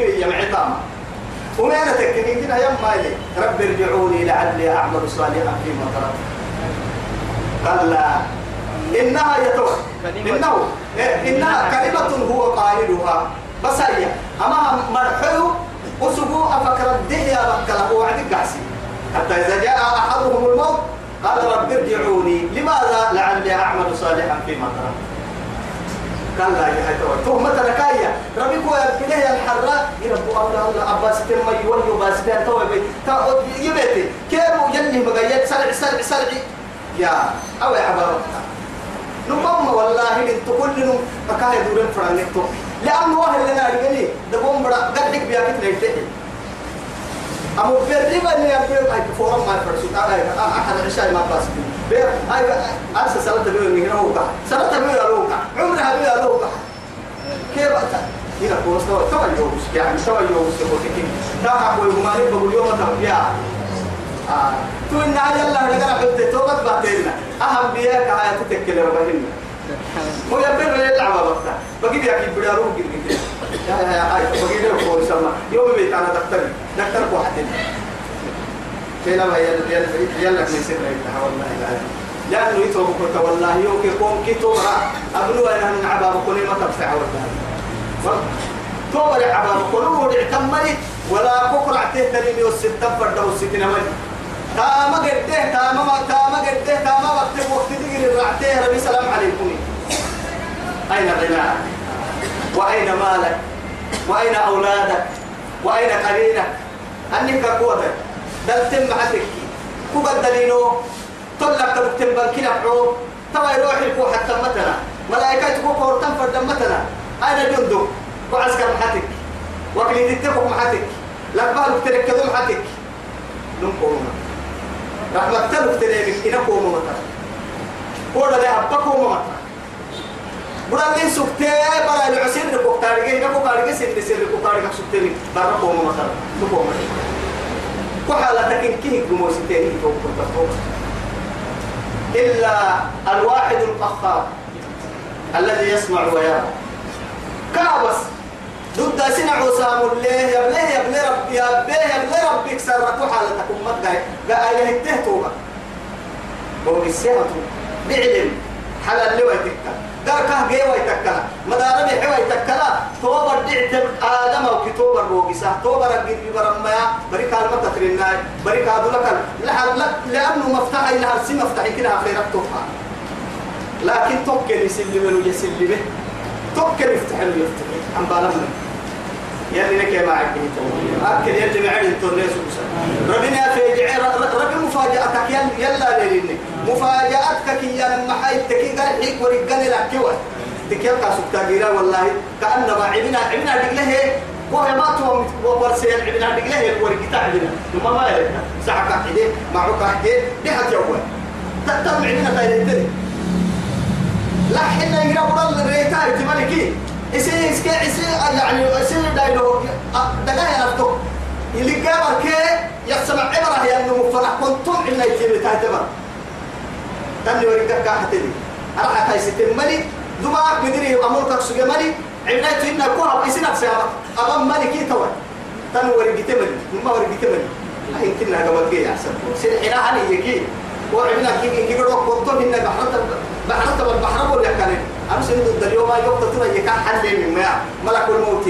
يا معتام وما أنا تكني كده يا مالي رب ارجعوني لعلي أعمل صالحا فيما تركت قال لا إنها يتوه إنه. إنها كلمة هو قائلها. بس هي. أما مرحله وسبوا أفكر الدنيا بكلا وعدك قاسي. حتى إذا جاء أحدهم الموت قال رب ارجعوني. لماذا؟ لعلي أعمل صالحا فيما تركت قال لا يا هتوي ثم تركايا ربي كو يبنيه الله الله عباس تم يولي باس ده توي بي يبيتي. كيرو يلي مغيت سرع سرع سرع يا. أو يا عبارة نقوم والله انت كل نم فكاي دورن فرانكتو لأنه واحد لنا رجلي. دبوم بڑا قدك بيا كتير يتحي. أمو بريبا اللي يبيع هاي فورم ما يفرسوا تعالى أحد العشاء ما باس بير. هاي أرسل سنة بيو من هنا وقع سنة بيو لوقع عمرها بيو لوقع كيف أتا هنا كوس تو تو يوم يعني تو يوم سبوتكين تا أقول ما نبغى اليوم تبيع آه تو إن على الله نقرأ حتى تو قد بعدين أهم بيا كهاي تتكلم ربهن هو يبير يلعب بقى بقي بيا كي بدي أروح كده يا يا يا هاي بقي له كوس سما يوم بيت أنا دكتور دكتور واحد كنا ما يلا يلا يلا نسيت رأيتها والله العظيم لأنه كنت والله يوم كيكون كي توبرا أبلو أنا من عباب ما تبفع والله توبر كوني ودع تمني ولا بكرة تهتني والستة فرد والستين ملي تاما قده تاما ما تاما قده تاما وقت وقت تجري رعته ربي سلام عليكم أين غناك وأين مالك؟ وأين أولادك؟ وأين قرينك؟ أنك قوتك دلتم معتك كو دلينو طلع تبتم بنكنا حو توا يروح الكو حتى متنا ملائكة تكو فردم متنا أين جندك وعسكر محتك وكلي تتفق محتك لقبال تركضوا محتك نمكونا رحمة تلك تلك إنا كوما متنا قولا لي أبقى متنا بڑا لين سكتة برا العسير نكوك تاريخ نكوك تاريخ سند سر نكوك تاريخ سكتة برا كوما متنا نكوما وحالتك كيه قموستين توقف إلا الواحد القهار الذي يسمع ويرى. كابس. ضد سنع وسام الله يا بليه يا بليه رب يا بليه يا بليه ربك سرت حالتك أمك جاي. بقى يهته توبة. هو السهة بعلم. حلال لو يتكا قال كه جي ويتكلا مدار بي حوا يتكلا توبر دعت آدم أو كتوبر روجسا توبر أجد برما بريك على تترينا بريك هذا لك لأنه مفتاح إلى هالسي مفتاح كده خيرك توفى لكن توكل يسلم له يسلمه توكل يفتح له يفتح؟ عم بالغنا. يلي لك ما عندي أكل يلي معي التورنيس ربنا في جعي ربي مفاجأتك يلا ليلني مفاجأتك كي لما حيتك قال حيك ورقني لك كوي تكيل قاسك تاجيرا والله. كأنما عبنا عبنا رجله وهي ما تو ورسيل عبنا رجله ورقتا عبنا. ثم ما يلك ساعة كحدي معك كحدي دي حتى يوم تتم عبنا تايلتني لا حنا يقرأ الريتاي تملكي إسي إسكي إسي يعني إسي دايلو دقايا نفتو اللي قابل كي يسمع عبرة هي أنه مفرح كنتم إلا يتيب تايتبر تاني ورقك كاحتدي أرحى تاي ستين ملي. دماغ مدري أمورك سجى ملي. عبنات إنها كوها إسي نفسي. أمام ملكي توي تاني ورقك ملي. ما ورقك ملي. يمكن هذا وجه أحسن. سنحنا علي يجي وعبنا كي كي يقولوا كنتم إن بحرت بحرت والبحر ولا كان أنا سيد اليوم يوم تطلع يكان حل من ما ملك الموت.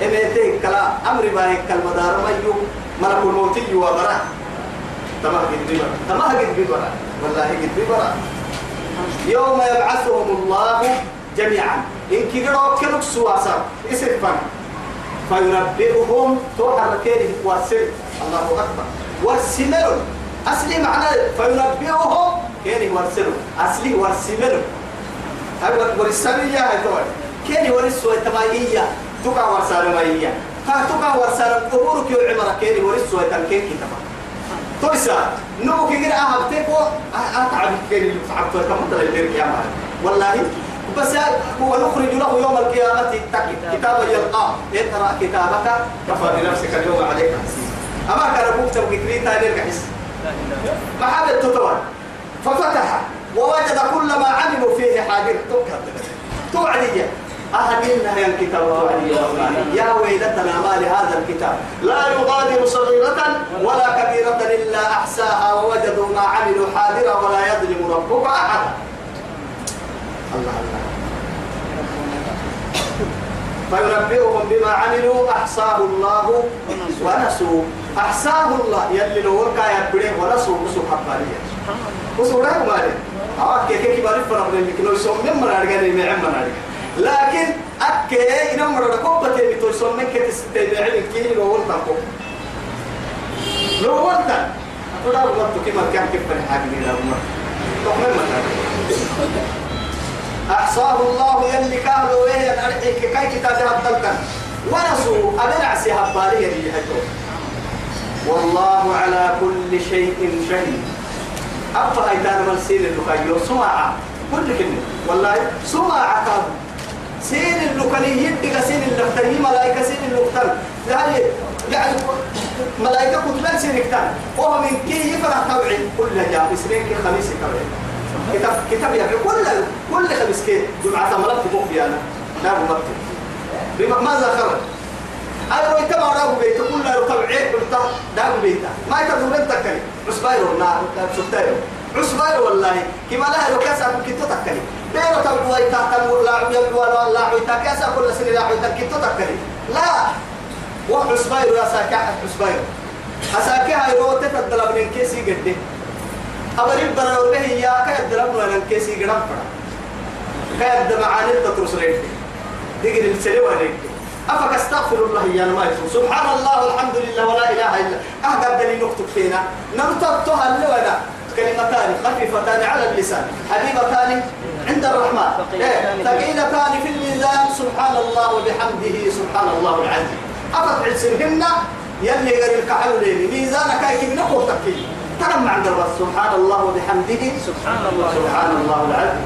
يتيه كلا. أمر باهي كالمدار. ما يو ملك الموت يو برا تمام قد ببرا. تمام قد ببرا. والله قد ببرا. يوم يبعثهم الله جميعا. إن كيرو كنك سواسا اسفن فينبئهم توحر كيره واسر الله أكبر. والسمر أصلي معنى فينبئهم كيني ورسلوا أصلي ورسلوا أقول ورسلوا يا هتوال كيني ورسوا تمايية تقع ورسالة مايية ها تقع ورسالة. أمورك يعمر كيني ورسوا تنكين كتما تويسا نمو كي غير أهب تيكو أتعب كيني فعبتوا كما تلا يدير يا والله بس ونخرج له يوم القيامة. كتابا يلقاه اقرأ كتابك. كفى بنفسك اليوم عليك. حسيب أما كان أبوك تبقى كريتا يرجع حس محمد تطور. ففتح. ووجد كل ما عملوا فيه حاضر توعدية أهلنا يا الكتاب يا ويلتنا ما لهذا الكتاب. لا يغادر صغيرة ولا كبيرة إلا أحساها ووجدوا ما عملوا حاضرا ولا يظلم ربك أحدا. الله الله. فينبئهم بما عملوا أحصاه الله ونسوا أحصاه الله يلي لو وكا وسوا راه مالي. أوك كيف كيف بعرف فرق بين كنا يسوم من مرة رجعني من عم مرة لكن أكيد إنهم مرة كوبا تبي تسوم من كتير تبي علم كيني لو ولتا كوب لو ولتا أقول أنا قلت كيف ما كان كيف بني حاجة لا ما تقمن ما أحصاه الله يلي كانوا وين أرحيك كي كتاب هبطلتن ونسوا أبن عسي هبالي يلي هجو والله على كل شيء شهيد. أبا هيدان من سين اللقايو سماعة. كل كلمة والله سماعة كاب سين اللقاني يدق سين اللقتني ملائكة سين اللقتن يعني يعني ملائكة كتبان سين اللقتن وهو من كي يفرح توعي كل جاء سنين كي خميس كبير كتاب كتاب يعني كل كل خميس كي. جمعة ملك فوق بيانا لا مبكر بما ماذا خرج أنا لو يتبع راه بيت كل تبعيه قلت دام بيتا ما يتدور انت عصبايرو نا شفتايرو عصبايرو والله كما لا لو كاسا كنت تكلي بيرو تبع ويتا تبع لا عيب ولا لا ويتا كاسا كل سنة لا ويتا كنت تكلي لا. وعصبايرو يا ساكا عصبايرو أساكي هاي رو تفضل من كيسي قد أبريب برا به يا كيد لبنا من كيسي قد فرا كيد معاني تترس ريتي دقل السلوى ريتي أفك أستغفر الله يا ما سبحان الله والحمد لله ولا إله إلا أهدى دليل نكتب فينا. نرتبطها اللونا كلمتان خفيفتان على اللسان. حبيبتان عند الرحمن. إيه، ثقيلتان في الميزان سبحان الله وبحمده. سبحان الله العظيم. أفك عسرهن. يلي غير الكحل ليني ميزانك هيك نقول تكي ترى عند الرب سبحان الله وبحمده. سبحان الله. سبحان الله العظيم.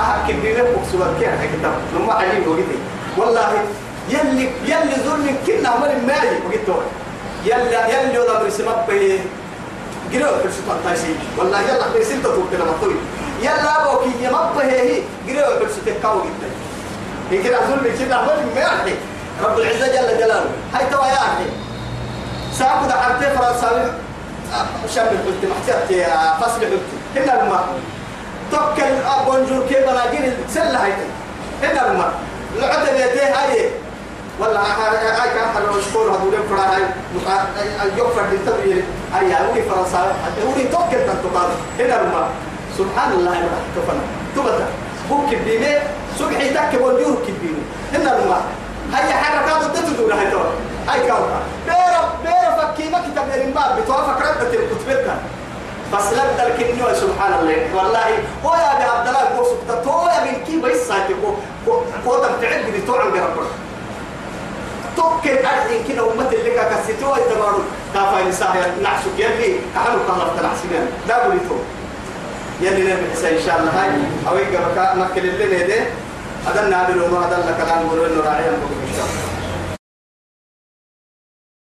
أحكي بينك وكسبت كيف كتاب لما عليم وقتي والله يلي يلي ظلم كنا عمل مالي وقلت يلا يلي ولا برسمت بي في سلطان تايسي والله يلا برسمت تقول كنا مطوي يلا يمط هي. قرأوا في سلطان كاو جدا هي كده ظلم كنا عمل مالي رب العزة جل جلاله. هاي توا يا أخي. ساعة ده حرتي فرنساوي. شاب قلت محتاج فصل قلت. هنا الماء توكل بونجور كيف أنا جيل سلة هاي هنا الماء العدد يديه هاي. ولا هاي كان حلو مشكور هذول فرا هاي يوفر بالتبرير هاي هاي فرنسا هاي توكل تنتقال هنا الماء سبحان الله ما تفنا تبتا بوك بيني سبحي تك بونجور كبيني هنا الماء هاي حركات تدور هاي تو. هاي كاوكا بيرو بيرو فكي ما كتب الإنباب بتوافق ردة الكتبتها بس لا كنيو سبحان الله. والله هو يا عبد الله هو يا بن كي بس ساكي كو كو تبتعد بدي تو عن ربنا توكل أرحين كده أمة اللي كسيتوا يتبارو كافا نساء نعسك يلي كحلو طلب تنعسكين لا قولي تو. يلي حسين إن شاء الله. هاي. أو يقرأ مكل اللي نيدي. النادر وما لك الآن قولوا إنه راعي إن شاء الله.